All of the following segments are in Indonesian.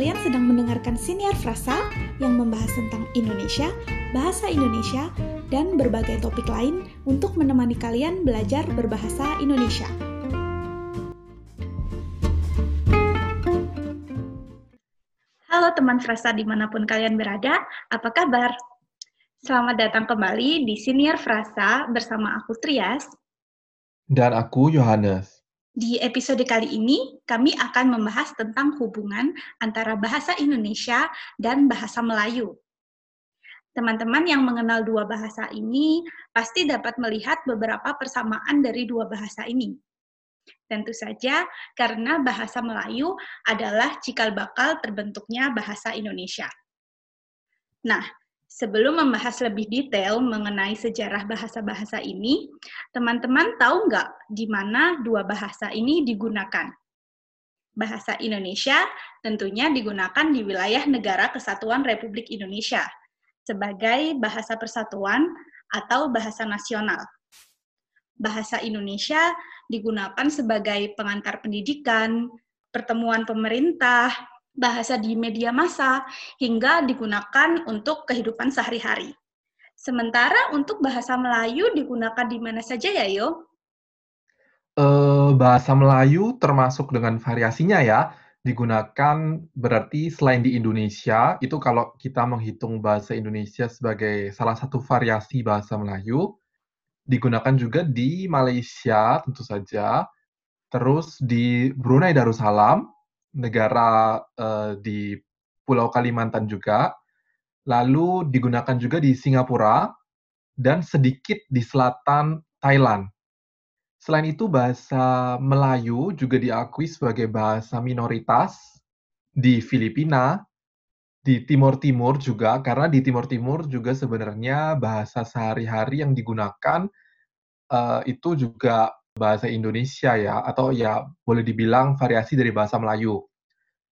Kalian sedang mendengarkan Siniar Frasa yang membahas tentang Indonesia, bahasa Indonesia, dan berbagai topik lain untuk menemani kalian belajar berbahasa Indonesia. Halo teman Frasa di mana pun kalian berada, apa kabar? Selamat datang kembali di Siniar Frasa bersama aku Trias. Dan aku Yohanes. Di episode kali ini, kami akan membahas tentang hubungan antara bahasa Indonesia dan bahasa Melayu. Teman-teman yang mengenal dua bahasa ini pasti dapat melihat beberapa persamaan dari dua bahasa ini. Tentu saja karena bahasa Melayu adalah cikal bakal terbentuknya bahasa Indonesia. Nah, Sebelum membahas lebih detail mengenai sejarah bahasa-bahasa ini, teman-teman tahu nggak di mana dua bahasa ini digunakan? Bahasa Indonesia tentunya digunakan di wilayah Negara Kesatuan Republik Indonesia sebagai bahasa persatuan atau bahasa nasional. Bahasa Indonesia digunakan sebagai pengantar pendidikan, pertemuan pemerintah, bahasa di media massa, hingga digunakan untuk kehidupan sehari-hari. Sementara untuk bahasa Melayu digunakan di mana saja ya, Yo? Uh, bahasa Melayu termasuk dengan variasinya ya, digunakan berarti selain di Indonesia, itu kalau kita menghitung bahasa Indonesia sebagai salah satu variasi bahasa Melayu, digunakan juga di Malaysia tentu saja, terus di Brunei Darussalam, negara uh, di Pulau Kalimantan juga, lalu digunakan juga di Singapura, dan sedikit di selatan Thailand. Selain itu, bahasa Melayu juga diakui sebagai bahasa minoritas di Filipina, di Timur Timur juga, karena di Timur Timur juga sebenarnya bahasa sehari-hari yang digunakan uh, itu juga bahasa Indonesia ya, atau ya boleh dibilang variasi dari bahasa Melayu.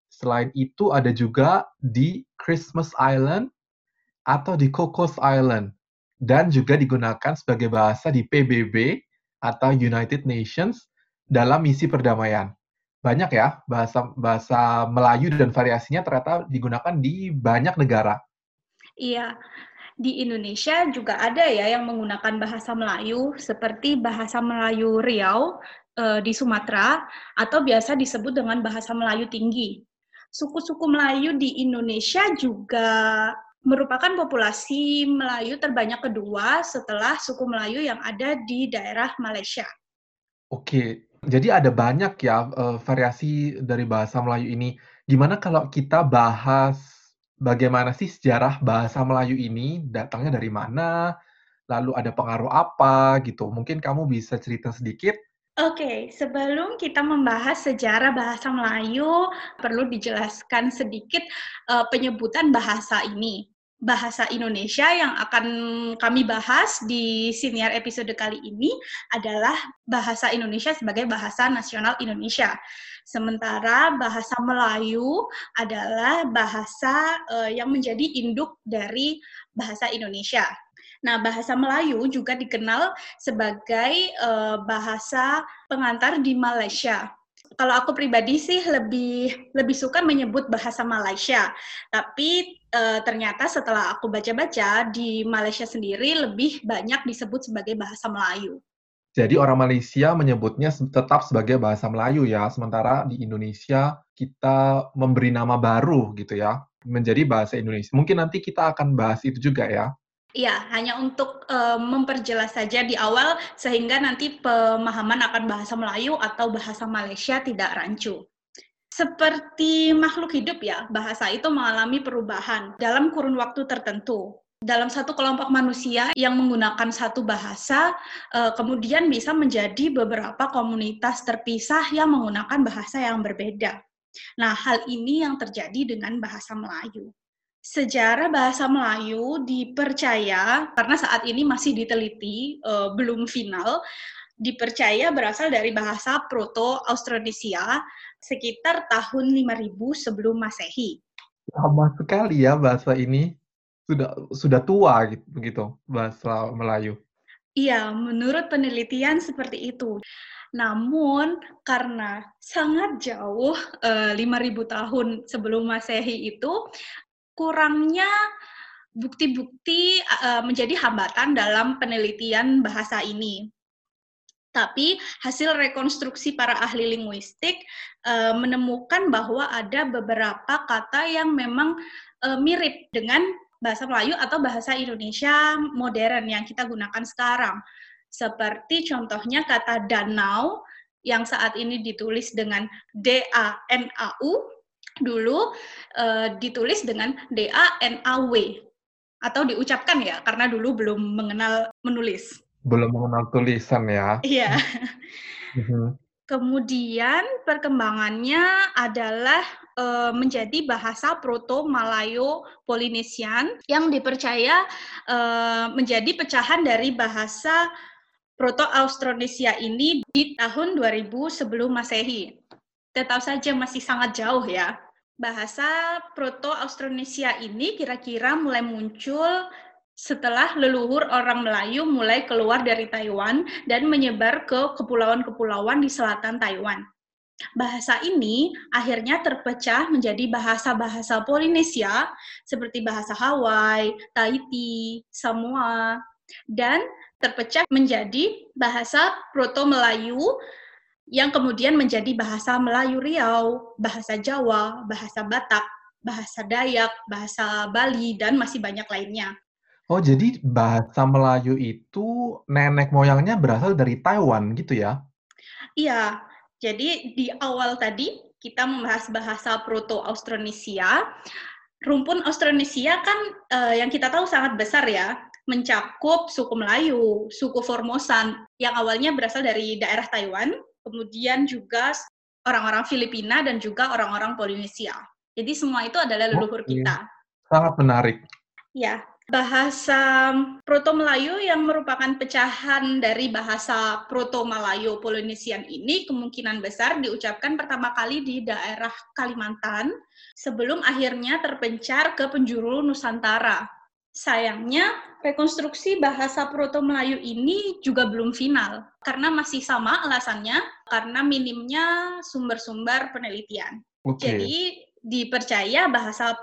Selain itu ada juga di Christmas Island atau di Cocos Island dan juga digunakan sebagai bahasa di PBB atau United Nations dalam misi perdamaian. Banyak ya bahasa bahasa Melayu dan variasinya ternyata digunakan di banyak negara. Iya, di Indonesia juga ada ya yang menggunakan bahasa Melayu seperti bahasa Melayu Riau e, di Sumatera atau biasa disebut dengan bahasa Melayu tinggi. Suku-suku Melayu di Indonesia juga merupakan populasi Melayu terbanyak kedua setelah suku Melayu yang ada di daerah Malaysia. Oke, jadi ada banyak ya uh, variasi dari bahasa Melayu ini. Gimana kalau kita bahas bagaimana sih sejarah bahasa Melayu ini, datangnya dari mana, lalu ada pengaruh apa gitu. Mungkin kamu bisa cerita sedikit. Oke, okay, sebelum kita membahas sejarah bahasa Melayu, perlu dijelaskan sedikit uh, penyebutan bahasa ini. Bahasa Indonesia yang akan kami bahas di senior episode kali ini adalah bahasa Indonesia sebagai bahasa nasional Indonesia. Sementara bahasa Melayu adalah bahasa uh, yang menjadi induk dari bahasa Indonesia. Nah, bahasa Melayu juga dikenal sebagai uh, bahasa pengantar di Malaysia. Kalau aku pribadi sih lebih lebih suka menyebut bahasa Malaysia, tapi e, ternyata setelah aku baca-baca di Malaysia sendiri lebih banyak disebut sebagai bahasa Melayu. Jadi orang Malaysia menyebutnya tetap sebagai bahasa Melayu ya, sementara di Indonesia kita memberi nama baru gitu ya, menjadi bahasa Indonesia. Mungkin nanti kita akan bahas itu juga ya. Iya, hanya untuk uh, memperjelas saja di awal sehingga nanti pemahaman akan bahasa Melayu atau bahasa Malaysia tidak rancu. Seperti makhluk hidup ya, bahasa itu mengalami perubahan dalam kurun waktu tertentu dalam satu kelompok manusia yang menggunakan satu bahasa, uh, kemudian bisa menjadi beberapa komunitas terpisah yang menggunakan bahasa yang berbeda. Nah, hal ini yang terjadi dengan bahasa Melayu. Sejarah bahasa Melayu dipercaya karena saat ini masih diteliti, uh, belum final, dipercaya berasal dari bahasa Proto-Austronesia sekitar tahun 5000 sebelum Masehi. Lama sekali ya bahasa ini sudah sudah tua gitu bahasa Melayu. Iya, menurut penelitian seperti itu. Namun karena sangat jauh uh, 5000 tahun sebelum Masehi itu kurangnya bukti-bukti uh, menjadi hambatan dalam penelitian bahasa ini. Tapi hasil rekonstruksi para ahli linguistik uh, menemukan bahwa ada beberapa kata yang memang uh, mirip dengan bahasa Melayu atau bahasa Indonesia modern yang kita gunakan sekarang. Seperti contohnya kata danau yang saat ini ditulis dengan D A N A U dulu uh, ditulis dengan D A N A W atau diucapkan ya karena dulu belum mengenal menulis. Belum mengenal tulisan ya. Iya. Mhm. Kemudian perkembangannya adalah e, menjadi bahasa Proto-Malayo-Polinesian yang dipercaya e, menjadi pecahan dari bahasa Proto-Austronesia ini di tahun 2000 sebelum Masehi. Tetap saja masih sangat jauh ya. Bahasa Proto-Austronesia ini kira-kira mulai muncul setelah leluhur orang Melayu mulai keluar dari Taiwan dan menyebar ke kepulauan-kepulauan di selatan Taiwan. Bahasa ini akhirnya terpecah menjadi bahasa-bahasa Polinesia seperti bahasa Hawaii, Tahiti, Samoa, dan terpecah menjadi bahasa Proto-Melayu yang kemudian menjadi bahasa Melayu Riau, bahasa Jawa, bahasa Batak, bahasa Dayak, bahasa Bali, dan masih banyak lainnya. Oh, jadi bahasa Melayu itu nenek moyangnya berasal dari Taiwan gitu ya? Iya. Jadi di awal tadi kita membahas bahasa Proto-Austronesia. Rumpun Austronesia kan uh, yang kita tahu sangat besar ya, mencakup suku Melayu, suku Formosan yang awalnya berasal dari daerah Taiwan, kemudian juga orang-orang Filipina dan juga orang-orang Polinesia. Jadi semua itu adalah leluhur Oke. kita. Sangat menarik. Ya, bahasa Proto-Melayu yang merupakan pecahan dari bahasa Proto-Malayo Polynesian ini kemungkinan besar diucapkan pertama kali di daerah Kalimantan sebelum akhirnya terpencar ke penjuru Nusantara. Sayangnya, rekonstruksi bahasa Proto-Melayu ini juga belum final karena masih sama alasannya karena minimnya sumber-sumber penelitian. Okay. Jadi dipercaya bahasa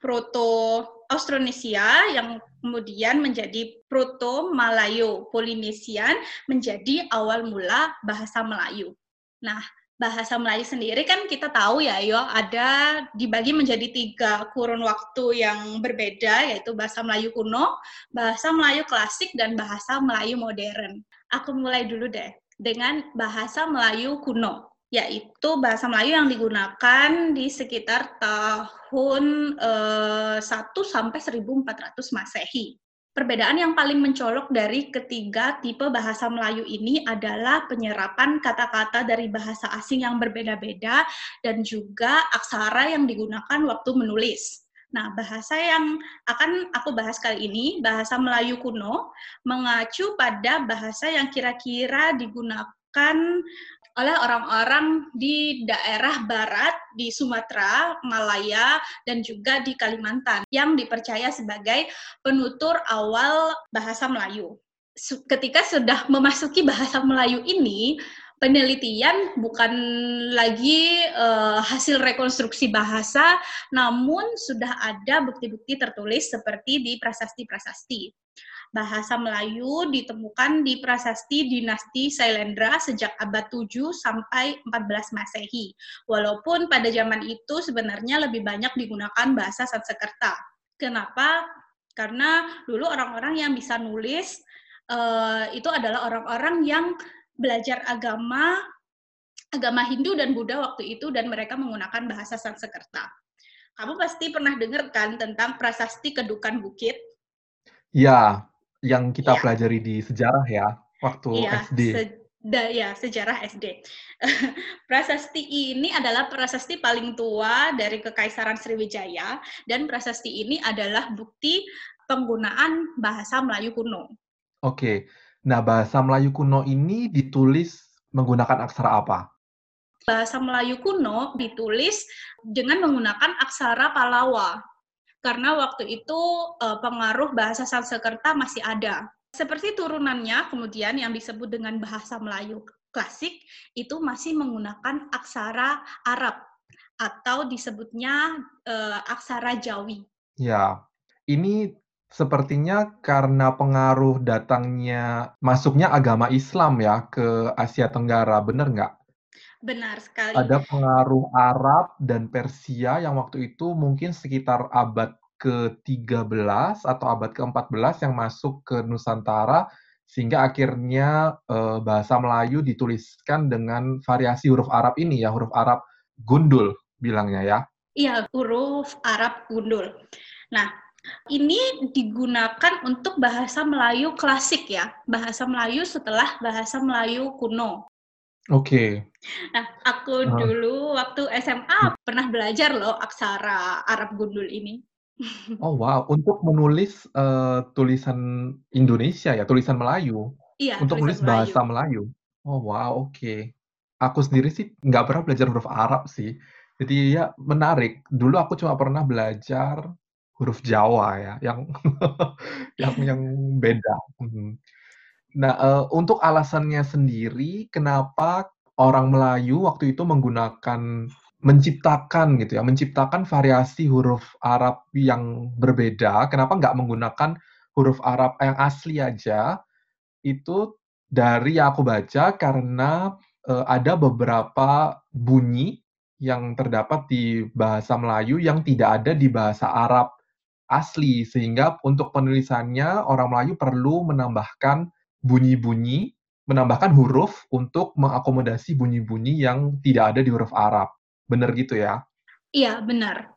Proto Austronesia yang kemudian menjadi Proto-Malayo Polinesian menjadi awal mula bahasa Melayu. Nah, bahasa Melayu sendiri kan kita tahu ya, yo ada dibagi menjadi tiga kurun waktu yang berbeda, yaitu bahasa Melayu kuno, bahasa Melayu klasik, dan bahasa Melayu modern. Aku mulai dulu deh dengan bahasa Melayu kuno yaitu bahasa Melayu yang digunakan di sekitar tahun eh, 1 sampai 1400 Masehi. Perbedaan yang paling mencolok dari ketiga tipe bahasa Melayu ini adalah penyerapan kata-kata dari bahasa asing yang berbeda-beda dan juga aksara yang digunakan waktu menulis. Nah, bahasa yang akan aku bahas kali ini, bahasa Melayu kuno, mengacu pada bahasa yang kira-kira digunakan oleh orang-orang di daerah barat di Sumatera, Malaya, dan juga di Kalimantan yang dipercaya sebagai penutur awal bahasa Melayu. Ketika sudah memasuki bahasa Melayu ini, penelitian bukan lagi uh, hasil rekonstruksi bahasa, namun sudah ada bukti-bukti tertulis seperti di prasasti-prasasti bahasa Melayu ditemukan di prasasti dinasti Sailendra sejak abad 7 sampai 14 Masehi. Walaupun pada zaman itu sebenarnya lebih banyak digunakan bahasa Sanskerta. Kenapa? Karena dulu orang-orang yang bisa nulis uh, itu adalah orang-orang yang belajar agama agama Hindu dan Buddha waktu itu dan mereka menggunakan bahasa Sanskerta. Kamu pasti pernah dengar kan tentang prasasti kedukan bukit? Ya, yang kita ya. pelajari di sejarah ya, waktu ya, SD. Se da, ya, sejarah SD. prasasti ini adalah prasasti paling tua dari Kekaisaran Sriwijaya dan prasasti ini adalah bukti penggunaan bahasa Melayu kuno. Oke. Nah, bahasa Melayu kuno ini ditulis menggunakan aksara apa? Bahasa Melayu kuno ditulis dengan menggunakan aksara Palawa karena waktu itu uh, pengaruh bahasa Sanskerta masih ada. Seperti turunannya kemudian yang disebut dengan bahasa Melayu klasik itu masih menggunakan aksara Arab atau disebutnya uh, aksara Jawi. Ya, ini sepertinya karena pengaruh datangnya masuknya agama Islam ya ke Asia Tenggara, benar nggak? Benar sekali. Ada pengaruh Arab dan Persia yang waktu itu mungkin sekitar abad ke-13 atau abad ke-14 yang masuk ke Nusantara sehingga akhirnya eh, bahasa Melayu dituliskan dengan variasi huruf Arab ini ya, huruf Arab gundul bilangnya ya. Iya, huruf Arab gundul. Nah, ini digunakan untuk bahasa Melayu klasik ya, bahasa Melayu setelah bahasa Melayu kuno. Oke. Okay. Nah, aku uh. dulu waktu SMA pernah belajar loh aksara Arab gundul ini. Oh wow, untuk menulis uh, tulisan Indonesia ya, tulisan Melayu. Iya, untuk menulis Melayu. bahasa Melayu. Oh wow, oke. Okay. Aku sendiri sih nggak pernah belajar huruf Arab sih. Jadi ya menarik. Dulu aku cuma pernah belajar huruf Jawa ya, yang yang yang beda. Hmm. Nah, uh, untuk alasannya sendiri, kenapa orang Melayu waktu itu menggunakan menciptakan gitu ya, menciptakan variasi huruf Arab yang berbeda, kenapa nggak menggunakan huruf Arab yang asli aja, itu dari yang aku baca karena uh, ada beberapa bunyi yang terdapat di bahasa Melayu yang tidak ada di bahasa Arab asli, sehingga untuk penulisannya orang Melayu perlu menambahkan bunyi-bunyi, menambahkan huruf untuk mengakomodasi bunyi-bunyi yang tidak ada di huruf Arab. Benar gitu ya? Iya, benar.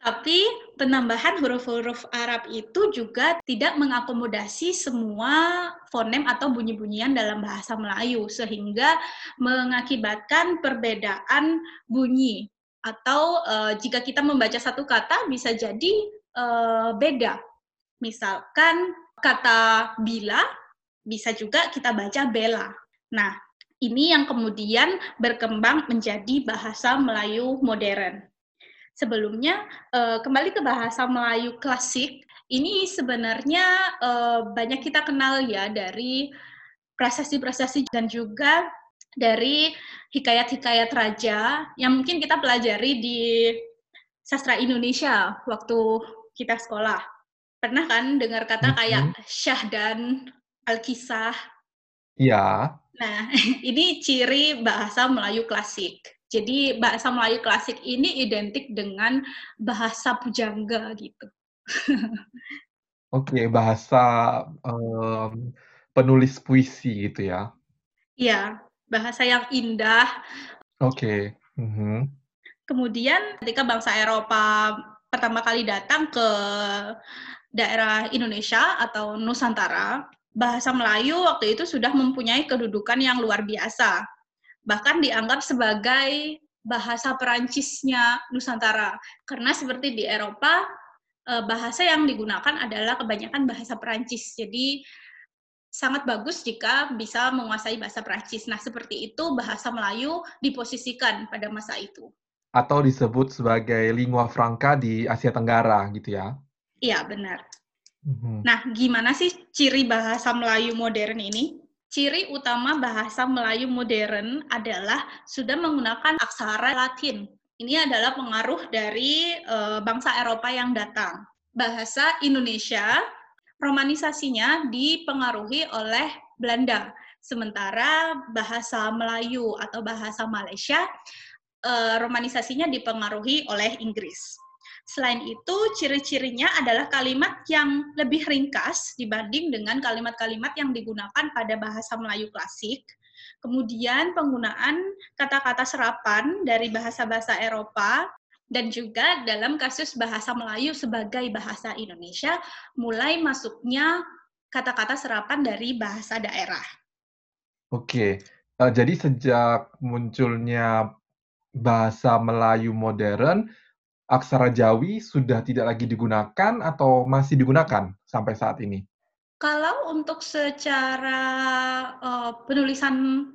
Tapi penambahan huruf-huruf Arab itu juga tidak mengakomodasi semua fonem atau bunyi-bunyian dalam bahasa Melayu, sehingga mengakibatkan perbedaan bunyi. Atau uh, jika kita membaca satu kata bisa jadi uh, beda. Misalkan kata bila bisa juga kita baca bela. Nah, ini yang kemudian berkembang menjadi bahasa Melayu modern. Sebelumnya, eh, kembali ke bahasa Melayu klasik, ini sebenarnya eh, banyak kita kenal ya dari prasasti-prasasti dan juga dari hikayat-hikayat raja yang mungkin kita pelajari di sastra Indonesia waktu kita sekolah. Pernah kan dengar kata kayak Syah dan Alkisah? Iya. Nah, ini ciri bahasa Melayu klasik. Jadi bahasa Melayu klasik ini identik dengan bahasa pujangga gitu. Oke, bahasa um, penulis puisi gitu ya? Iya, bahasa yang indah. Oke. Mm -hmm. Kemudian ketika bangsa Eropa pertama kali datang ke daerah Indonesia atau Nusantara, bahasa Melayu waktu itu sudah mempunyai kedudukan yang luar biasa. Bahkan dianggap sebagai bahasa Perancisnya Nusantara. Karena seperti di Eropa, eh, bahasa yang digunakan adalah kebanyakan bahasa Perancis. Jadi sangat bagus jika bisa menguasai bahasa Perancis. Nah, seperti itu bahasa Melayu diposisikan pada masa itu. Atau disebut sebagai lingua franca di Asia Tenggara gitu ya? Iya, benar. Mhm. Nah, gimana sih ciri bahasa Melayu modern ini? Ciri utama bahasa Melayu modern adalah sudah menggunakan aksara Latin. Ini adalah pengaruh dari e, bangsa Eropa yang datang. Bahasa Indonesia romanisasinya dipengaruhi oleh Belanda, sementara bahasa Melayu atau bahasa Malaysia e, romanisasinya dipengaruhi oleh Inggris. Selain itu, ciri-cirinya adalah kalimat yang lebih ringkas dibanding dengan kalimat-kalimat yang digunakan pada bahasa Melayu klasik. Kemudian penggunaan kata-kata serapan dari bahasa-bahasa Eropa dan juga dalam kasus bahasa Melayu sebagai bahasa Indonesia mulai masuknya kata-kata serapan dari bahasa daerah. Oke, uh, jadi sejak munculnya bahasa Melayu modern, aksara Jawi sudah tidak lagi digunakan atau masih digunakan sampai saat ini? Kalau untuk secara uh, penulisan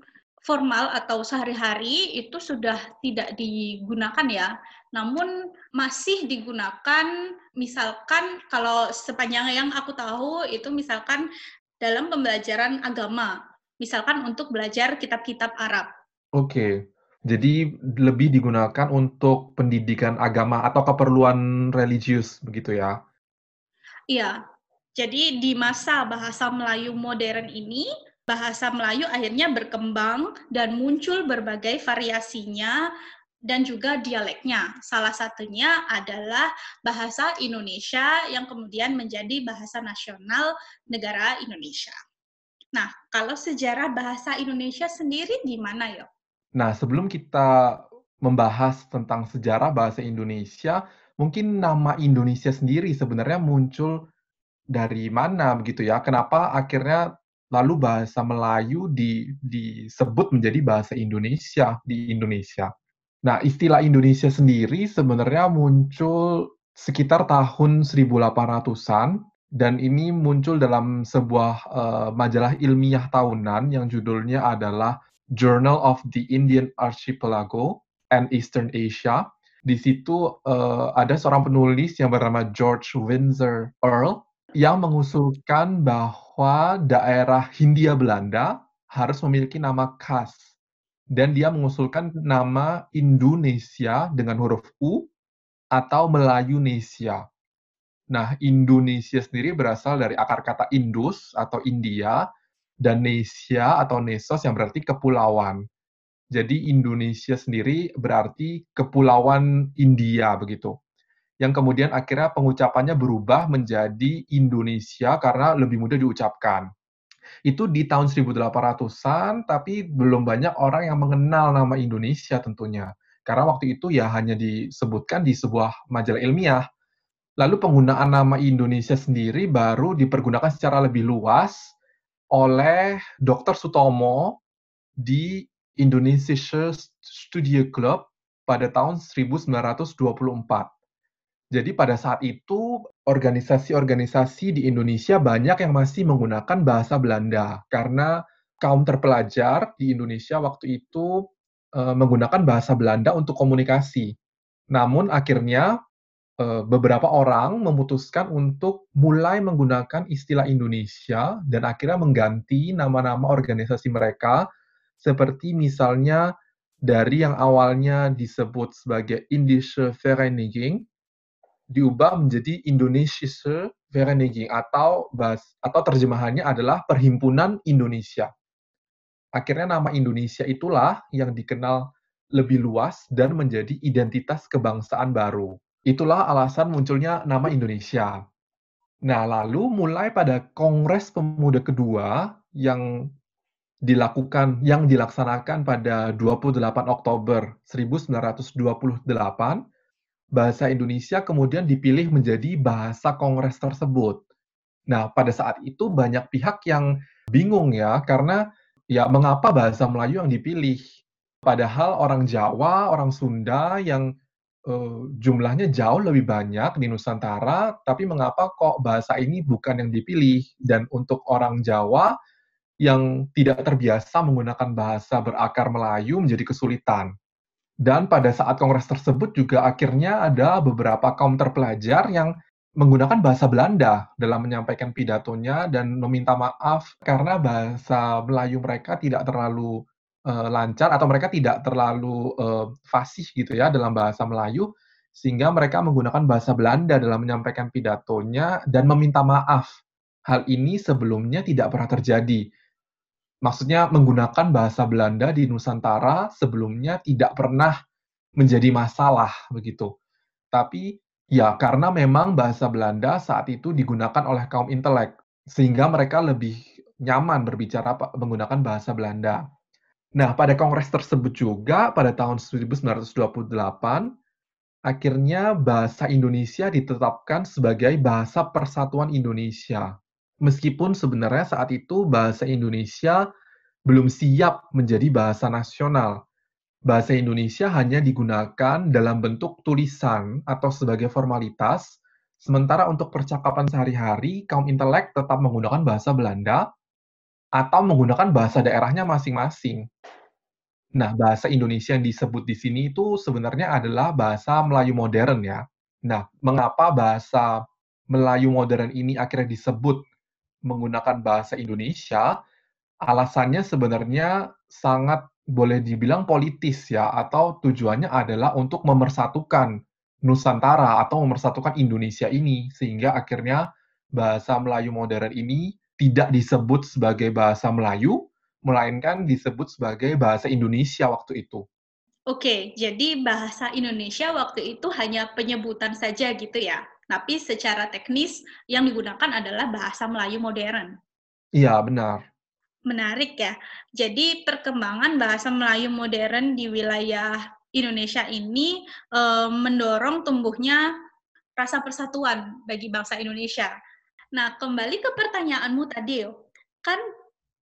formal atau sehari-hari itu sudah tidak digunakan ya. Namun masih digunakan misalkan kalau sepanjang yang aku tahu itu misalkan dalam pembelajaran agama. misalkan untuk belajar kitab-kitab Arab. Oke. Jadi lebih digunakan untuk pendidikan agama atau keperluan religius begitu ya? Iya. Jadi di masa bahasa Melayu modern ini, bahasa Melayu akhirnya berkembang dan muncul berbagai variasinya dan juga dialeknya. Salah satunya adalah bahasa Indonesia yang kemudian menjadi bahasa nasional negara Indonesia. Nah, kalau sejarah bahasa Indonesia sendiri gimana, ya? Nah, sebelum kita membahas tentang sejarah bahasa Indonesia, mungkin nama Indonesia sendiri sebenarnya muncul dari mana begitu ya? Kenapa akhirnya lalu bahasa Melayu di, disebut menjadi bahasa Indonesia di Indonesia? Nah, istilah Indonesia sendiri sebenarnya muncul sekitar tahun 1800-an dan ini muncul dalam sebuah uh, majalah ilmiah tahunan yang judulnya adalah Journal of the Indian Archipelago and Eastern Asia. Di situ uh, ada seorang penulis yang bernama George Windsor Earl yang mengusulkan bahwa daerah Hindia Belanda harus memiliki nama khas. Dan dia mengusulkan nama Indonesia dengan huruf U atau Melayunesia. Nah, Indonesia sendiri berasal dari akar kata Indus atau India, dan Nesia atau Nesos yang berarti kepulauan. Jadi Indonesia sendiri berarti kepulauan India begitu. Yang kemudian akhirnya pengucapannya berubah menjadi Indonesia karena lebih mudah diucapkan. Itu di tahun 1800-an, tapi belum banyak orang yang mengenal nama Indonesia tentunya. Karena waktu itu ya hanya disebutkan di sebuah majalah ilmiah. Lalu penggunaan nama Indonesia sendiri baru dipergunakan secara lebih luas oleh Dr. Sutomo di Indonesia Studio Club pada tahun 1924. Jadi pada saat itu organisasi-organisasi di Indonesia banyak yang masih menggunakan bahasa Belanda karena kaum terpelajar di Indonesia waktu itu e, menggunakan bahasa Belanda untuk komunikasi. Namun akhirnya beberapa orang memutuskan untuk mulai menggunakan istilah Indonesia dan akhirnya mengganti nama-nama organisasi mereka seperti misalnya dari yang awalnya disebut sebagai Indische Vereniging diubah menjadi Indonesische Vereniging atau bas, atau terjemahannya adalah Perhimpunan Indonesia. Akhirnya nama Indonesia itulah yang dikenal lebih luas dan menjadi identitas kebangsaan baru. Itulah alasan munculnya nama Indonesia. Nah, lalu mulai pada Kongres Pemuda kedua yang dilakukan yang dilaksanakan pada 28 Oktober 1928, bahasa Indonesia kemudian dipilih menjadi bahasa kongres tersebut. Nah, pada saat itu banyak pihak yang bingung ya karena ya mengapa bahasa Melayu yang dipilih? Padahal orang Jawa, orang Sunda yang uh, jumlahnya jauh lebih banyak di Nusantara, tapi mengapa kok bahasa ini bukan yang dipilih? Dan untuk orang Jawa yang tidak terbiasa menggunakan bahasa berakar Melayu menjadi kesulitan. Dan pada saat kongres tersebut juga akhirnya ada beberapa kaum terpelajar yang menggunakan bahasa Belanda dalam menyampaikan pidatonya dan meminta maaf karena bahasa Melayu mereka tidak terlalu uh, lancar atau mereka tidak terlalu uh, fasih gitu ya dalam bahasa Melayu sehingga mereka menggunakan bahasa Belanda dalam menyampaikan pidatonya dan meminta maaf. Hal ini sebelumnya tidak pernah terjadi. Maksudnya menggunakan bahasa Belanda di Nusantara sebelumnya tidak pernah menjadi masalah begitu. Tapi ya karena memang bahasa Belanda saat itu digunakan oleh kaum intelek sehingga mereka lebih nyaman berbicara menggunakan bahasa Belanda. Nah, pada kongres tersebut juga pada tahun 1928 akhirnya bahasa Indonesia ditetapkan sebagai bahasa persatuan Indonesia. Meskipun sebenarnya saat itu bahasa Indonesia belum siap menjadi bahasa nasional. Bahasa Indonesia hanya digunakan dalam bentuk tulisan atau sebagai formalitas, sementara untuk percakapan sehari-hari, kaum intelek tetap menggunakan bahasa Belanda atau menggunakan bahasa daerahnya masing-masing. Nah, bahasa Indonesia yang disebut di sini itu sebenarnya adalah bahasa Melayu modern ya. Nah, mengapa bahasa Melayu modern ini akhirnya disebut menggunakan bahasa Indonesia? Alasannya sebenarnya sangat boleh dibilang politis ya, atau tujuannya adalah untuk memersatukan Nusantara atau memersatukan Indonesia ini, sehingga akhirnya bahasa Melayu modern ini tidak disebut sebagai bahasa Melayu, melainkan disebut sebagai bahasa Indonesia waktu itu. Oke, jadi bahasa Indonesia waktu itu hanya penyebutan saja gitu ya? Tapi secara teknis yang digunakan adalah bahasa Melayu modern. Iya, benar. Menarik ya. Jadi perkembangan bahasa Melayu modern di wilayah Indonesia ini e, mendorong tumbuhnya rasa persatuan bagi bangsa Indonesia. Nah, kembali ke pertanyaanmu tadi, kan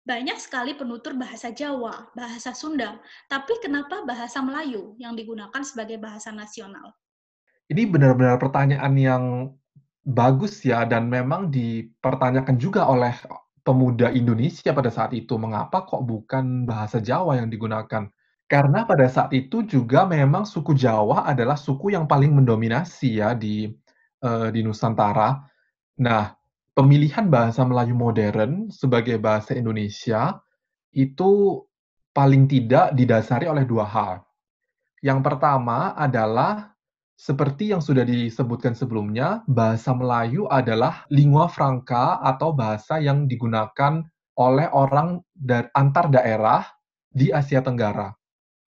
banyak sekali penutur bahasa Jawa, bahasa Sunda, tapi kenapa bahasa Melayu yang digunakan sebagai bahasa nasional? Ini benar-benar pertanyaan yang bagus ya, dan memang dipertanyakan juga oleh pemuda Indonesia pada saat itu, mengapa kok bukan bahasa Jawa yang digunakan? Karena pada saat itu juga memang suku Jawa adalah suku yang paling mendominasi ya di uh, di Nusantara. Nah, pemilihan bahasa Melayu modern sebagai bahasa Indonesia itu paling tidak didasari oleh dua hal. Yang pertama adalah seperti yang sudah disebutkan sebelumnya, bahasa Melayu adalah lingua franca atau bahasa yang digunakan oleh orang antar daerah di Asia Tenggara.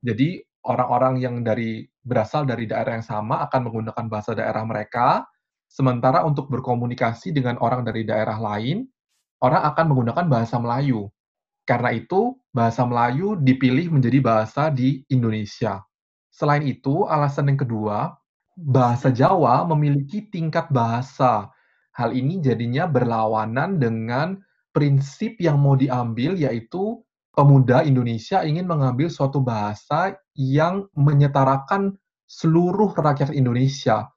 Jadi orang-orang yang dari berasal dari daerah yang sama akan menggunakan bahasa daerah mereka, sementara untuk berkomunikasi dengan orang dari daerah lain, orang akan menggunakan bahasa Melayu. Karena itu, bahasa Melayu dipilih menjadi bahasa di Indonesia. Selain itu, alasan yang kedua, bahasa Jawa memiliki tingkat bahasa. Hal ini jadinya berlawanan dengan prinsip yang mau diambil, yaitu pemuda Indonesia ingin mengambil suatu bahasa yang menyetarakan seluruh rakyat Indonesia.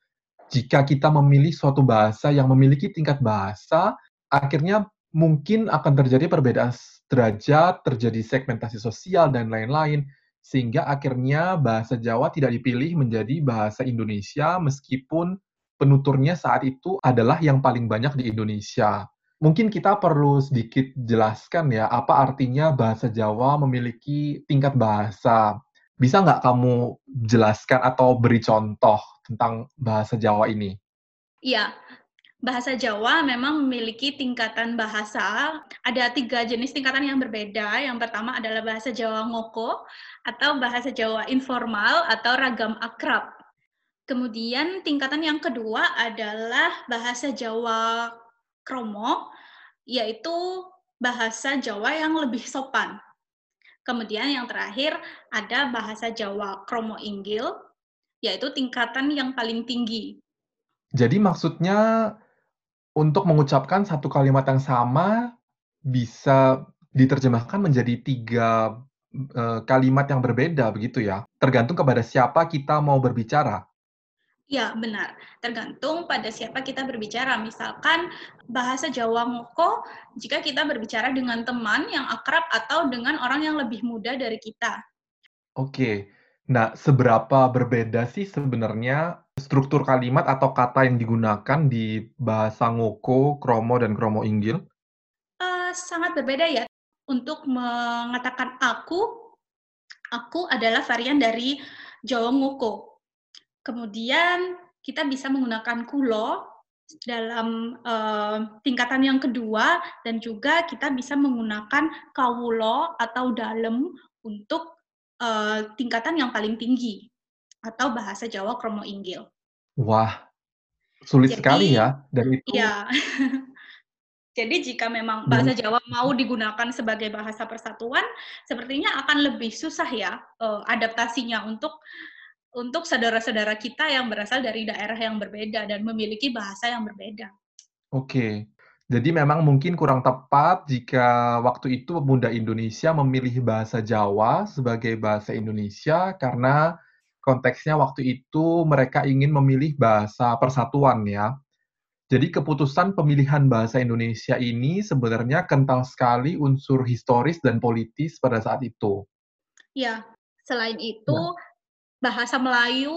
Jika kita memilih suatu bahasa yang memiliki tingkat bahasa, akhirnya mungkin akan terjadi perbedaan derajat, terjadi segmentasi sosial, dan lain-lain sehingga akhirnya bahasa Jawa tidak dipilih menjadi bahasa Indonesia meskipun penuturnya saat itu adalah yang paling banyak di Indonesia. Mungkin kita perlu sedikit jelaskan ya, apa artinya bahasa Jawa memiliki tingkat bahasa. Bisa nggak kamu jelaskan atau beri contoh tentang bahasa Jawa ini? Iya, bahasa Jawa memang memiliki tingkatan bahasa. Ada tiga jenis tingkatan yang berbeda. Yang pertama adalah bahasa Jawa ngoko atau bahasa Jawa informal atau ragam akrab. Kemudian tingkatan yang kedua adalah bahasa Jawa kromo, yaitu bahasa Jawa yang lebih sopan. Kemudian yang terakhir ada bahasa Jawa kromo inggil, yaitu tingkatan yang paling tinggi. Jadi maksudnya untuk mengucapkan satu kalimat yang sama bisa diterjemahkan menjadi tiga uh, kalimat yang berbeda begitu ya? Tergantung kepada siapa kita mau berbicara. Ya, benar. Tergantung pada siapa kita berbicara. Misalkan bahasa Jawa Ngoko, jika kita berbicara dengan teman yang akrab atau dengan orang yang lebih muda dari kita. Oke. Nah, seberapa berbeda sih sebenarnya struktur kalimat atau kata yang digunakan di bahasa Ngoko, Kromo, dan Kromo Inggil? Uh, sangat berbeda ya. Untuk mengatakan aku, aku adalah varian dari Jawa Ngoko. Kemudian kita bisa menggunakan kulo dalam uh, tingkatan yang kedua dan juga kita bisa menggunakan kawulo atau dalem untuk uh, tingkatan yang paling tinggi atau bahasa Jawa Kromo Inggil. Wah, sulit Jadi, sekali ya. Dan itu. Iya. Jadi jika memang bahasa Jawa mau digunakan sebagai bahasa persatuan, sepertinya akan lebih susah ya uh, adaptasinya untuk untuk saudara-saudara kita yang berasal dari daerah yang berbeda dan memiliki bahasa yang berbeda. Oke. Jadi memang mungkin kurang tepat jika waktu itu pemuda Indonesia memilih bahasa Jawa sebagai bahasa Indonesia karena konteksnya waktu itu mereka ingin memilih bahasa persatuan ya. Jadi keputusan pemilihan bahasa Indonesia ini sebenarnya kental sekali unsur historis dan politis pada saat itu. Ya, selain itu nah. Bahasa Melayu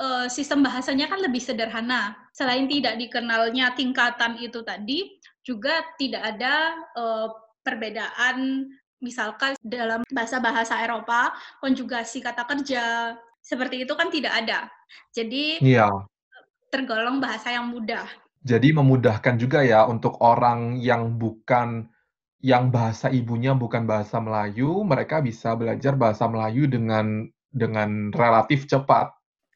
eh, sistem bahasanya kan lebih sederhana. Selain tidak dikenalnya tingkatan itu tadi, juga tidak ada eh, perbedaan misalkan dalam bahasa-bahasa Eropa konjugasi kata kerja seperti itu kan tidak ada. Jadi Iya. tergolong bahasa yang mudah. Jadi memudahkan juga ya untuk orang yang bukan yang bahasa ibunya bukan bahasa Melayu, mereka bisa belajar bahasa Melayu dengan dengan relatif cepat.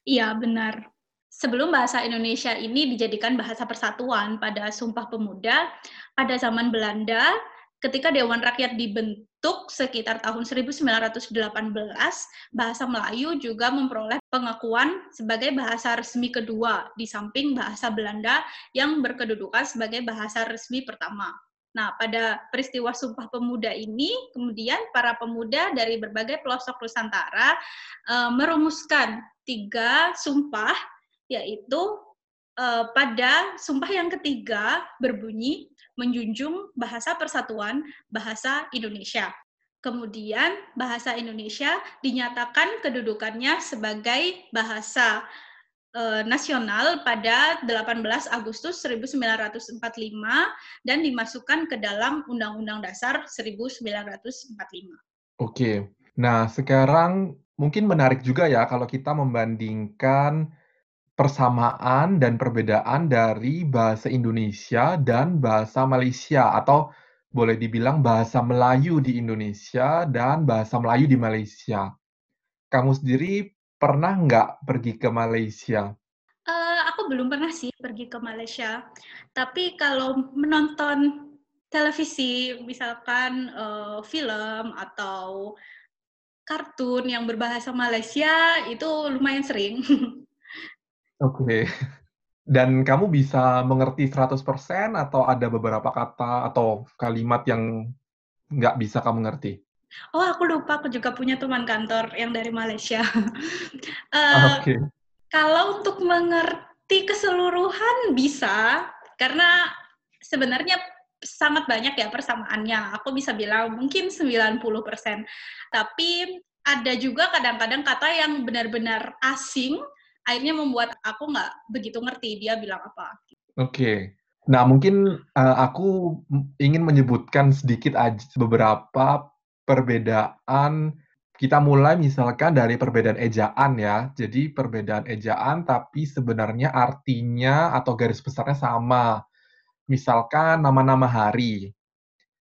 Iya, benar. Sebelum bahasa Indonesia ini dijadikan bahasa persatuan pada Sumpah Pemuda, pada zaman Belanda, ketika Dewan Rakyat dibentuk sekitar tahun 1918, bahasa Melayu juga memperoleh pengakuan sebagai bahasa resmi kedua, di samping bahasa Belanda yang berkedudukan sebagai bahasa resmi pertama. Nah, pada peristiwa Sumpah Pemuda ini, kemudian para pemuda dari berbagai pelosok Nusantara uh, merumuskan tiga sumpah, yaitu uh, pada sumpah yang ketiga berbunyi menjunjung bahasa persatuan bahasa Indonesia. Kemudian bahasa Indonesia dinyatakan kedudukannya sebagai bahasa Eh, nasional pada 18 Agustus 1945 dan dimasukkan ke dalam Undang-Undang Dasar 1945. Oke. Nah, sekarang mungkin menarik juga ya kalau kita membandingkan persamaan dan perbedaan dari bahasa Indonesia dan bahasa Malaysia atau boleh dibilang bahasa Melayu di Indonesia dan bahasa Melayu di Malaysia. Kamu sendiri Pernah nggak pergi ke Malaysia? Uh, aku belum pernah sih pergi ke Malaysia. Tapi kalau menonton televisi, misalkan uh, film atau kartun yang berbahasa Malaysia, itu lumayan sering. Oke. Okay. Dan kamu bisa mengerti 100% atau ada beberapa kata atau kalimat yang nggak bisa kamu ngerti? Oh, aku lupa aku juga punya teman kantor yang dari Malaysia. uh, Oke. Okay. Kalau untuk mengerti keseluruhan bisa, karena sebenarnya sangat banyak ya persamaannya. Aku bisa bilang mungkin 90%. Tapi ada juga kadang-kadang kata yang benar-benar asing, akhirnya membuat aku nggak begitu ngerti dia bilang apa. Oke. Okay. Nah, mungkin uh, aku ingin menyebutkan sedikit aja beberapa perbedaan kita mulai misalkan dari perbedaan ejaan ya. Jadi perbedaan ejaan tapi sebenarnya artinya atau garis besarnya sama. Misalkan nama-nama hari.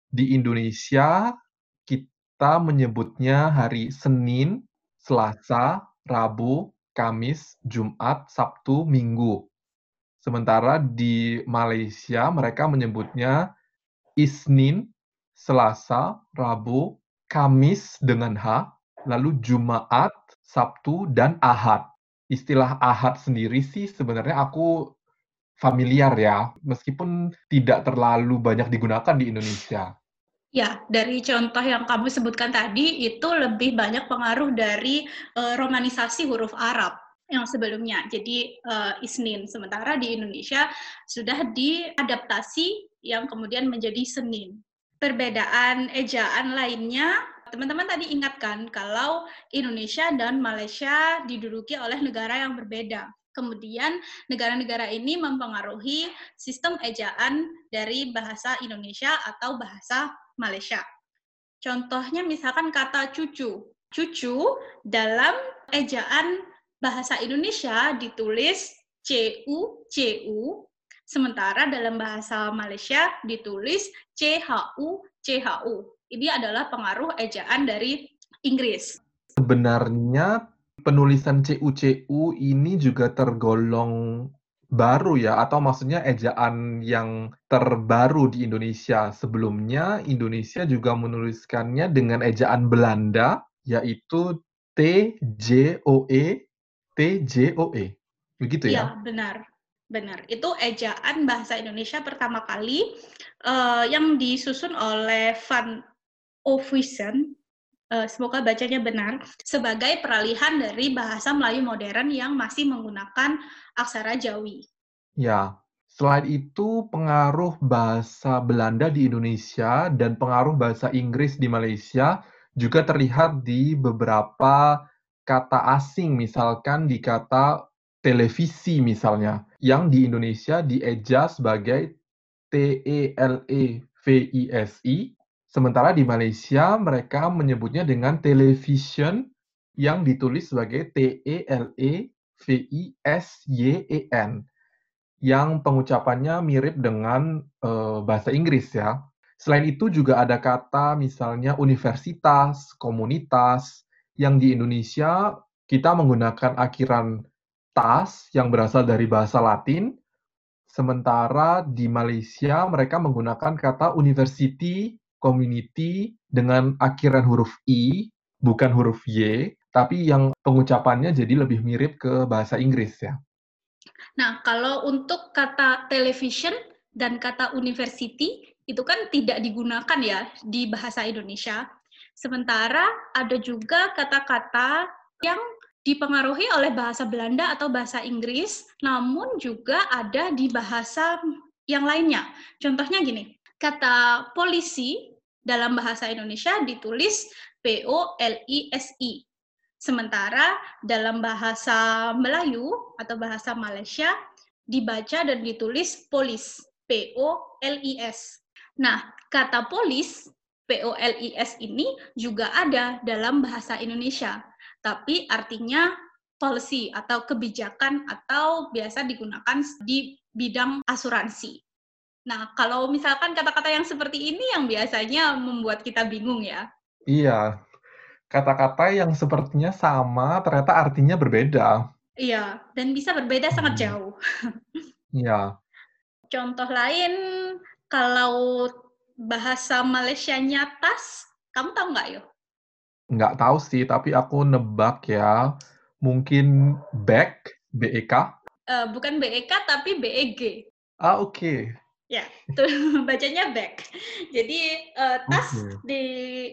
Di Indonesia kita menyebutnya hari Senin, Selasa, Rabu, Kamis, Jumat, Sabtu, Minggu. Sementara di Malaysia mereka menyebutnya Isnin, Selasa, Rabu, Kamis dengan H, lalu Jumat, Sabtu, dan Ahad. Istilah Ahad sendiri sih sebenarnya aku familiar ya, meskipun tidak terlalu banyak digunakan di Indonesia. Ya, dari contoh yang kamu sebutkan tadi, itu lebih banyak pengaruh dari uh, romanisasi huruf Arab yang sebelumnya. Jadi uh, Isnin, sementara di Indonesia sudah diadaptasi yang kemudian menjadi Senin perbedaan ejaan lainnya, teman-teman tadi ingatkan kalau Indonesia dan Malaysia diduduki oleh negara yang berbeda. Kemudian negara-negara ini mempengaruhi sistem ejaan dari bahasa Indonesia atau bahasa Malaysia. Contohnya misalkan kata cucu. Cucu dalam ejaan bahasa Indonesia ditulis CU, CU, Sementara dalam bahasa Malaysia ditulis CHU, CHU. Ini adalah pengaruh ejaan dari Inggris. Sebenarnya penulisan CU-CU ini juga tergolong baru ya, atau maksudnya ejaan yang terbaru di Indonesia. Sebelumnya Indonesia juga menuliskannya dengan ejaan Belanda, yaitu T-J-O-E, T-J-O-E. Begitu ya? Iya, benar. Benar, itu ejaan bahasa Indonesia pertama kali uh, yang disusun oleh Van Ovisen, uh, semoga bacanya benar, sebagai peralihan dari bahasa Melayu modern yang masih menggunakan aksara Jawi. Ya, selain itu pengaruh bahasa Belanda di Indonesia dan pengaruh bahasa Inggris di Malaysia juga terlihat di beberapa kata asing, misalkan di kata televisi misalnya, yang di Indonesia dieja sebagai T-E-L-E-V-I-S-I, Sementara di Malaysia mereka menyebutnya dengan television yang ditulis sebagai T-E-L-E-V-I-S-Y-E-N yang pengucapannya mirip dengan uh, bahasa Inggris ya. Selain itu juga ada kata misalnya universitas, komunitas, yang di Indonesia kita menggunakan akhiran tas yang berasal dari bahasa Latin, sementara di Malaysia mereka menggunakan kata university, community dengan akhiran huruf i, bukan huruf y, tapi yang pengucapannya jadi lebih mirip ke bahasa Inggris ya. Nah, kalau untuk kata television dan kata university itu kan tidak digunakan ya di bahasa Indonesia. Sementara ada juga kata-kata yang dipengaruhi oleh bahasa Belanda atau bahasa Inggris, namun juga ada di bahasa yang lainnya. Contohnya gini, kata polisi dalam bahasa Indonesia ditulis P O L I S I. Sementara dalam bahasa Melayu atau bahasa Malaysia dibaca dan ditulis polis P O L I S. Nah, kata polis, P-O-L-I-S ini juga ada dalam bahasa Indonesia, tapi artinya policy atau kebijakan atau biasa digunakan di bidang asuransi. Nah, kalau misalkan kata-kata yang seperti ini yang biasanya membuat kita bingung ya. Iya, kata-kata yang sepertinya sama ternyata artinya berbeda. Iya, dan bisa berbeda hmm. sangat jauh. Iya. Contoh lain kalau bahasa Malaysia-nya tas, kamu tahu nggak yo? Nggak tahu sih, tapi aku nebak ya. Mungkin bag, B-E-K? Uh, bukan B-E-K, tapi B-E-G. Ah, oke. Okay. Ya, tuh bacanya bag. Jadi uh, tas okay. di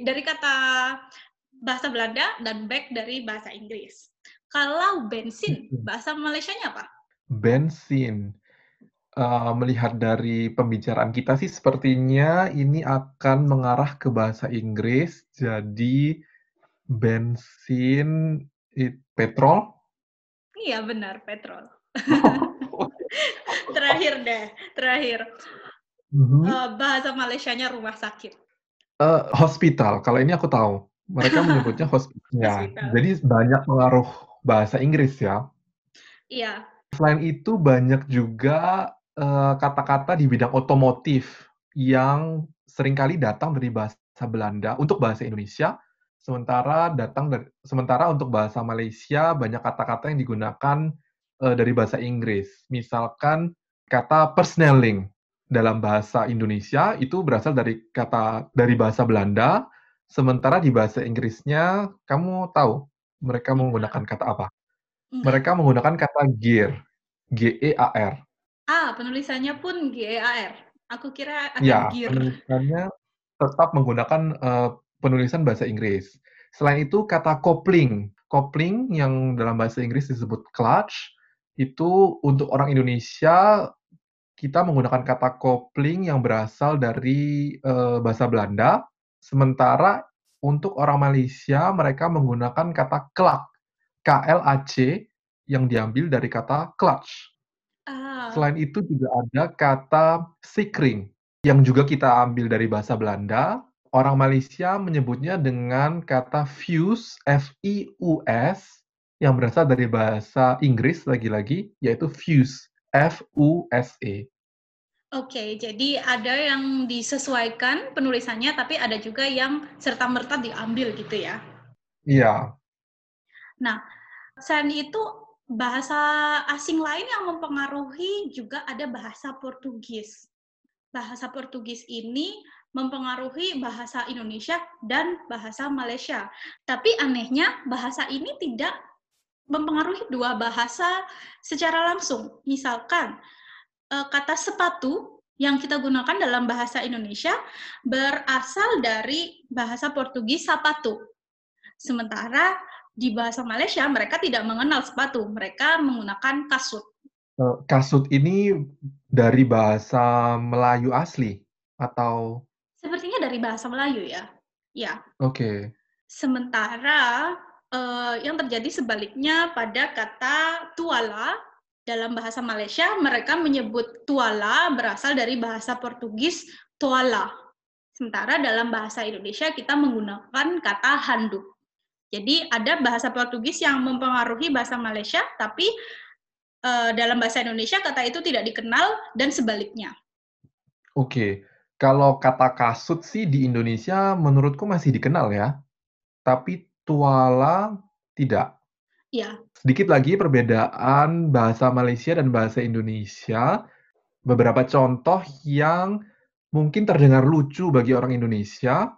dari kata bahasa Belanda dan bag dari bahasa Inggris. Kalau bensin, bahasa Malaysia-nya apa? Bensin uh, melihat dari pembicaraan kita sih sepertinya ini akan mengarah ke bahasa Inggris, jadi bensin it, petrol? Iya benar, petrol. terakhir deh, terakhir. Mm-hmm. Uh, bahasa Malaysianya rumah sakit. Uh, hospital, kalau ini aku tahu. Mereka menyebutnya hospital. ya, jadi banyak pengaruh bahasa Inggris ya. Iya. Selain itu banyak juga Eh, kata-kata di bidang otomotif yang sering kali datang dari bahasa Belanda untuk bahasa Indonesia, sementara datang dari sementara untuk bahasa Malaysia banyak kata-kata yang digunakan uh, dari bahasa Inggris. Misalkan kata persneling dalam bahasa Indonesia itu berasal dari kata dari bahasa Belanda, sementara di bahasa Inggrisnya kamu tahu mereka menggunakan kata apa? Mereka menggunakan kata gear, G E A R. Ah, penulisannya pun G-E-A-R. Aku kira ada ya, gear. penulisannya tetap menggunakan uh, penulisan bahasa Inggris. Selain itu, kata kopling. Kopling yang dalam bahasa Inggris disebut clutch, itu untuk orang Indonesia kita menggunakan kata kopling yang berasal dari uh, bahasa Belanda, sementara untuk orang Malaysia mereka menggunakan kata klak, K-L-A-C, yang diambil dari kata clutch. Ah. Selain itu juga ada kata sikring yang juga kita ambil dari bahasa Belanda. Orang Malaysia menyebutnya dengan kata fuse, F-I-U-S, yang berasal dari bahasa Inggris lagi-lagi, yaitu fuse, F-U-S-E. Oke, jadi ada yang disesuaikan penulisannya, tapi ada juga yang serta-merta diambil gitu ya? Iya. Nah, selain itu bahasa asing lain yang mempengaruhi juga ada bahasa Portugis. Bahasa Portugis ini mempengaruhi bahasa Indonesia dan bahasa Malaysia. Tapi anehnya bahasa ini tidak mempengaruhi dua bahasa secara langsung. Misalkan eh, kata sepatu yang kita gunakan dalam bahasa Indonesia berasal dari bahasa Portugis sapatu. Sementara di bahasa Malaysia mereka tidak mengenal sepatu, mereka menggunakan kasut. Eh, kasut ini dari bahasa Melayu asli atau? Sepertinya dari bahasa Melayu ya. Ya. Oke. Okay. Sementara uh, yang terjadi sebaliknya pada kata tuala dalam bahasa Malaysia mereka menyebut tuala berasal dari bahasa Portugis toala. Sementara dalam bahasa Indonesia kita menggunakan kata handuk. Jadi ada bahasa Portugis yang mempengaruhi bahasa Malaysia, tapi uh, dalam bahasa Indonesia kata itu tidak dikenal dan sebaliknya. Oke, kalau kata kasut sih di Indonesia menurutku masih dikenal ya, tapi tuala tidak. Iya. Sedikit lagi perbedaan bahasa Malaysia dan bahasa Indonesia. Beberapa contoh yang mungkin terdengar lucu bagi orang Indonesia,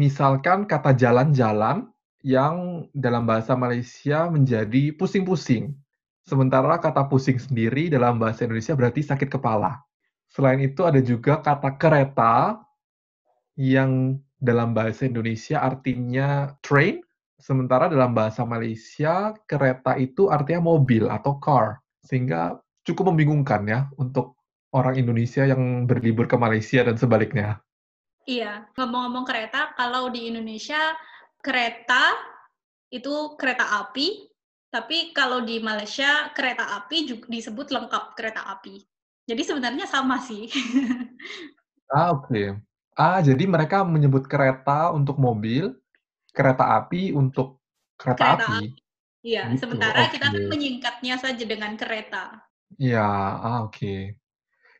misalkan kata jalan-jalan yang dalam bahasa Malaysia menjadi pusing-pusing. Sementara kata pusing sendiri dalam bahasa Indonesia berarti sakit kepala. Selain itu ada juga kata kereta yang dalam bahasa Indonesia artinya train, sementara dalam bahasa Malaysia kereta itu artinya mobil atau car. Sehingga cukup membingungkan ya untuk orang Indonesia yang berlibur ke Malaysia dan sebaliknya. Iya, ngomong-ngomong kereta, kalau di Indonesia kereta itu kereta api, tapi kalau di Malaysia kereta api juga disebut lengkap kereta api. Jadi sebenarnya sama sih. ah, oke. Okay. Ah, jadi mereka menyebut kereta untuk mobil, kereta api untuk kereta, kereta api. Iya, gitu. sementara okay. kita kan menyingkatnya saja dengan kereta. Iya, ah, oke. Okay.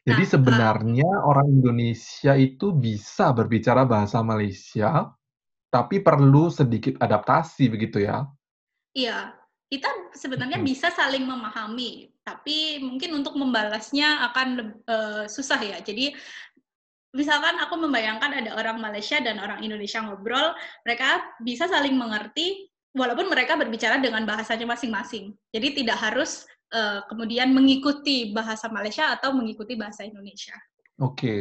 Jadi nah, sebenarnya uh, orang Indonesia itu bisa berbicara bahasa Malaysia, tapi perlu sedikit adaptasi begitu ya? Iya, kita sebenarnya hmm. bisa saling memahami, tapi mungkin untuk membalasnya akan uh, susah ya. Jadi misalkan aku membayangkan ada orang Malaysia dan orang Indonesia ngobrol, mereka bisa saling mengerti walaupun mereka berbicara dengan bahasanya masing-masing. Jadi tidak harus uh, kemudian mengikuti bahasa Malaysia atau mengikuti bahasa Indonesia. Oke. Okay.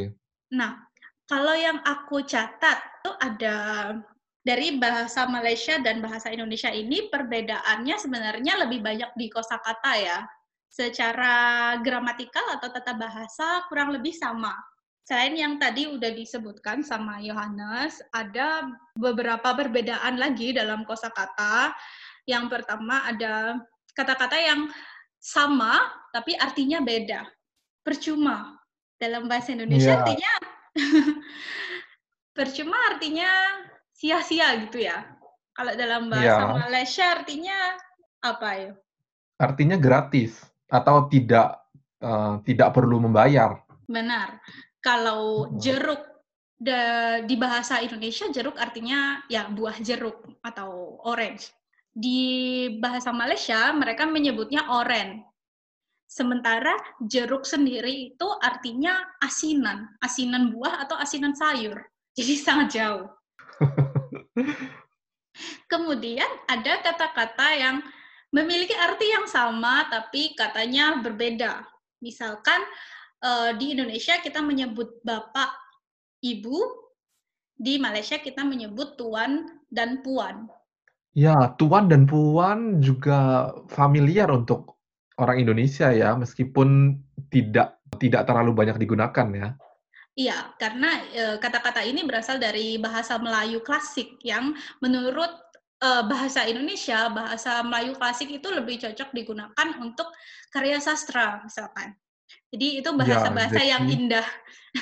Nah, kalau yang aku catat itu ada dari bahasa Malaysia dan bahasa Indonesia ini perbedaannya sebenarnya lebih banyak di kosakata ya. Secara gramatikal atau tata bahasa kurang lebih sama. Selain yang tadi udah disebutkan sama Yohanes, ada beberapa perbedaan lagi dalam kosakata. Yang pertama ada kata-kata yang sama tapi artinya beda. Percuma. Dalam bahasa Indonesia yeah. artinya percuma artinya sia-sia gitu ya. Kalau dalam bahasa ya. Malaysia artinya apa ya? Artinya gratis atau tidak uh, tidak perlu membayar. Benar. Kalau jeruk de, di bahasa Indonesia jeruk artinya ya buah jeruk atau orange. Di bahasa Malaysia mereka menyebutnya oren. Sementara jeruk sendiri itu artinya asinan, asinan buah atau asinan sayur. Jadi sangat jauh. Kemudian ada kata-kata yang memiliki arti yang sama tapi katanya berbeda. Misalkan eh, di Indonesia kita menyebut bapak, ibu, di Malaysia kita menyebut tuan dan puan. Ya, tuan dan puan juga familiar untuk orang Indonesia ya, meskipun tidak tidak terlalu banyak digunakan ya. Iya, karena kata-kata ini berasal dari bahasa Melayu klasik yang menurut uh, bahasa Indonesia, bahasa Melayu klasik itu lebih cocok digunakan untuk karya sastra misalkan. Jadi itu ya, bahasa-bahasa ya, yang indah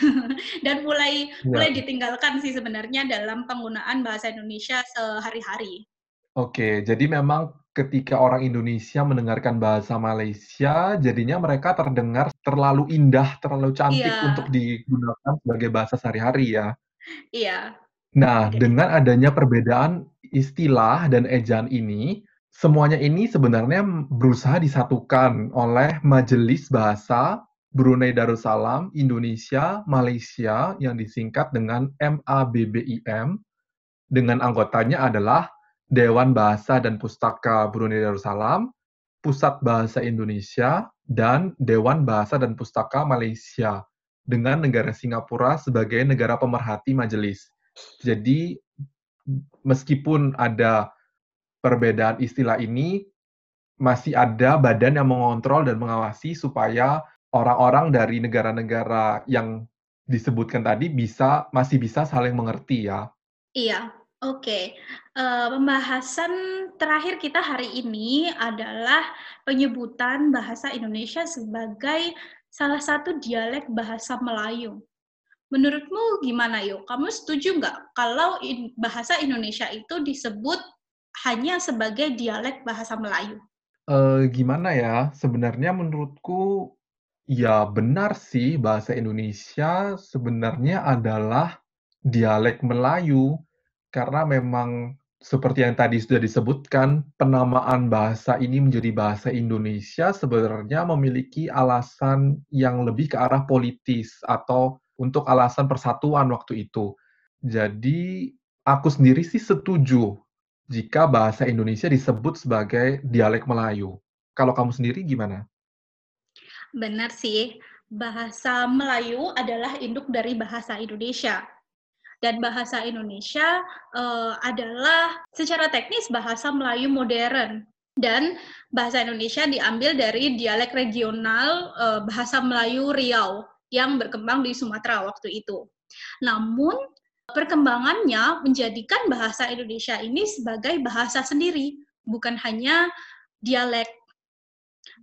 dan mulai ya. mulai ditinggalkan sih sebenarnya dalam penggunaan bahasa Indonesia sehari-hari. Oke, jadi memang ketika orang Indonesia mendengarkan bahasa Malaysia, jadinya mereka terdengar terlalu indah, terlalu cantik Iya. untuk digunakan sebagai bahasa sehari-hari ya. Iya. Nah, dengan adanya perbedaan istilah dan ejaan ini, semuanya ini sebenarnya berusaha disatukan oleh Majelis Bahasa Brunei Darussalam Indonesia Malaysia yang disingkat dengan MABBIM dengan anggotanya adalah Dewan Bahasa dan Pustaka Brunei Darussalam, Pusat Bahasa Indonesia, dan Dewan Bahasa dan Pustaka Malaysia dengan negara Singapura sebagai negara pemerhati majelis. Jadi meskipun ada perbedaan istilah ini, masih ada badan yang mengontrol dan mengawasi supaya orang-orang dari negara-negara yang disebutkan tadi bisa masih bisa saling mengerti ya. Iya, Oke, uh, pembahasan terakhir kita hari ini adalah penyebutan bahasa Indonesia sebagai salah satu dialek bahasa Melayu. Menurutmu gimana yuk? Kamu setuju nggak kalau bahasa Indonesia itu disebut hanya sebagai dialek bahasa Melayu? Uh, gimana ya? Sebenarnya menurutku ya benar sih bahasa Indonesia sebenarnya adalah dialek Melayu karena memang seperti yang tadi sudah disebutkan, penamaan bahasa ini menjadi bahasa Indonesia sebenarnya memiliki alasan yang lebih ke arah politis atau untuk alasan persatuan waktu itu. Jadi, aku sendiri sih setuju jika bahasa Indonesia disebut sebagai dialek Melayu. Kalau kamu sendiri gimana? Benar sih, bahasa Melayu adalah induk dari bahasa Indonesia dan bahasa Indonesia uh, adalah secara teknis bahasa Melayu modern dan bahasa Indonesia diambil dari dialek regional uh, bahasa Melayu Riau yang berkembang di Sumatera waktu itu. Namun perkembangannya menjadikan bahasa Indonesia ini sebagai bahasa sendiri, bukan hanya dialek.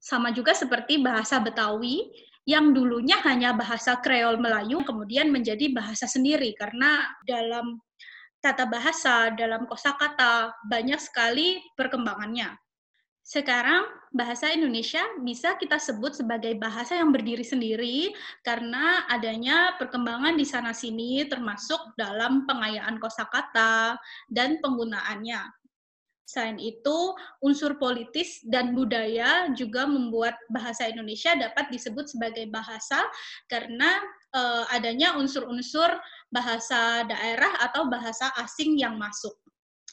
Sama juga seperti bahasa Betawi yang dulunya hanya bahasa Kreol Melayu kemudian menjadi bahasa sendiri karena dalam tata bahasa, dalam kosakata banyak sekali perkembangannya. Sekarang bahasa Indonesia bisa kita sebut sebagai bahasa yang berdiri sendiri karena adanya perkembangan di sana sini termasuk dalam pengayaan kosakata dan penggunaannya. Selain itu, unsur politis dan budaya juga membuat bahasa Indonesia dapat disebut sebagai bahasa karena uh, adanya unsur-unsur bahasa daerah atau bahasa asing yang masuk.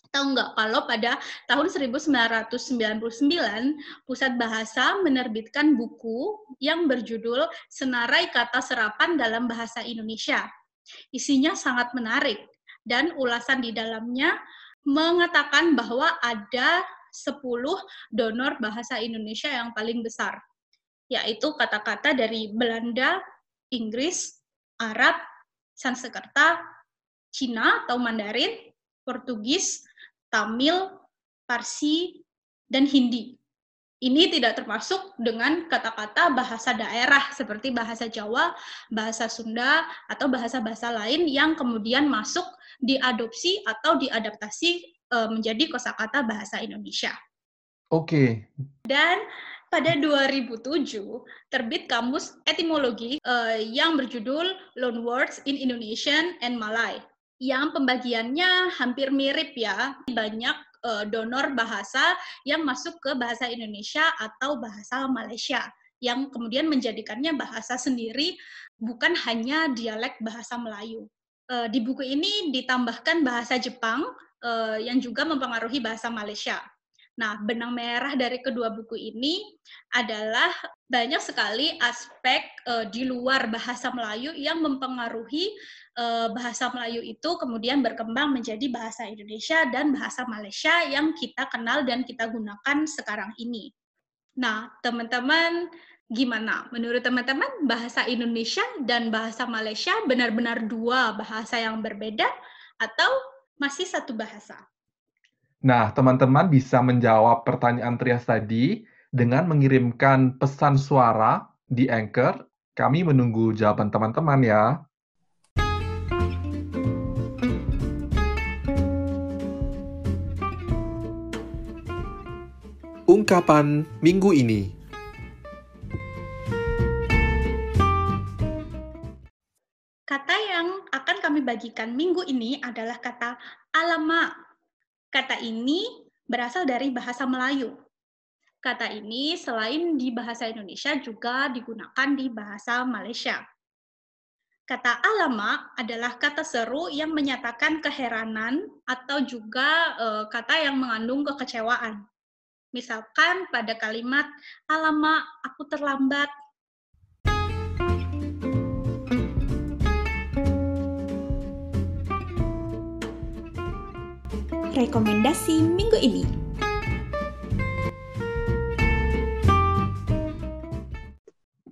Tahu nggak kalau pada tahun 1999 Pusat Bahasa menerbitkan buku yang berjudul Senarai Kata Serapan dalam Bahasa Indonesia. Isinya sangat menarik dan ulasan di dalamnya mengatakan bahwa ada 10 donor bahasa Indonesia yang paling besar, yaitu kata-kata dari Belanda, Inggris, Arab, Sanskerta, Cina atau Mandarin, Portugis, Tamil, Parsi, dan Hindi. Ini tidak termasuk dengan kata-kata bahasa daerah seperti bahasa Jawa, bahasa Sunda, atau bahasa-bahasa lain yang kemudian masuk diadopsi atau diadaptasi uh, menjadi kosakata bahasa Indonesia. Oke. Okay. Dan pada 2007 terbit kamus etimologi uh, yang berjudul Loan Words in Indonesian and Malay yang pembagiannya hampir mirip ya. Banyak uh, donor bahasa yang masuk ke bahasa Indonesia atau bahasa Malaysia yang kemudian menjadikannya bahasa sendiri bukan hanya dialek bahasa Melayu. Uh, di buku ini ditambahkan bahasa Jepang uh, yang juga mempengaruhi bahasa Malaysia. Nah, benang merah dari kedua buku ini adalah banyak sekali aspek uh, di luar bahasa Melayu yang mempengaruhi uh, bahasa Melayu itu kemudian berkembang menjadi bahasa Indonesia dan bahasa Malaysia yang kita kenal dan kita gunakan sekarang ini. Nah, teman-teman gimana? Menurut teman-teman, bahasa Indonesia dan bahasa Malaysia benar-benar dua bahasa yang berbeda atau masih satu bahasa? Nah, teman-teman bisa menjawab pertanyaan Trias tadi dengan mengirimkan pesan suara di Anchor. Kami menunggu jawaban teman-teman ya. Ungkapan minggu ini. Bagikan minggu ini adalah kata alamak Kata ini berasal dari bahasa Melayu. Kata ini selain di bahasa Indonesia juga digunakan di bahasa Malaysia. Kata alama adalah kata seru yang menyatakan keheranan atau juga e, kata yang mengandung kekecewaan. Misalkan pada kalimat alama aku terlambat rekomendasi minggu ini.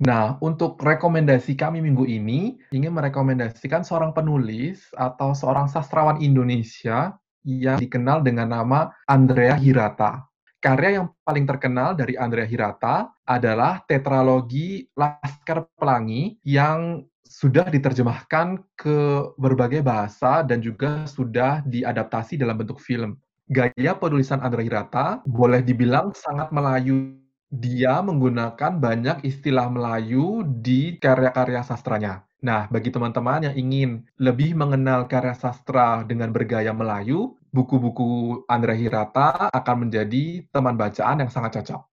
Nah, untuk rekomendasi kami minggu ini, ingin merekomendasikan seorang penulis atau seorang sastrawan Indonesia yang dikenal dengan nama Andrea Hirata. Karya yang paling terkenal dari Andrea Hirata adalah tetralogi Laskar Pelangi yang sudah diterjemahkan ke berbagai bahasa dan juga sudah diadaptasi dalam bentuk film. Gaya penulisan Andra Hirata boleh dibilang sangat Melayu. Dia menggunakan banyak istilah Melayu di karya-karya sastranya. Nah, bagi teman-teman yang ingin lebih mengenal karya sastra dengan bergaya Melayu, buku-buku Andra Hirata akan menjadi teman bacaan yang sangat cocok.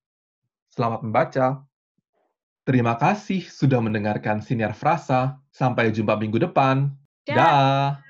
Selamat membaca. Terima kasih sudah mendengarkan Siniar Frasa. Sampai jumpa minggu depan. Dah. Da.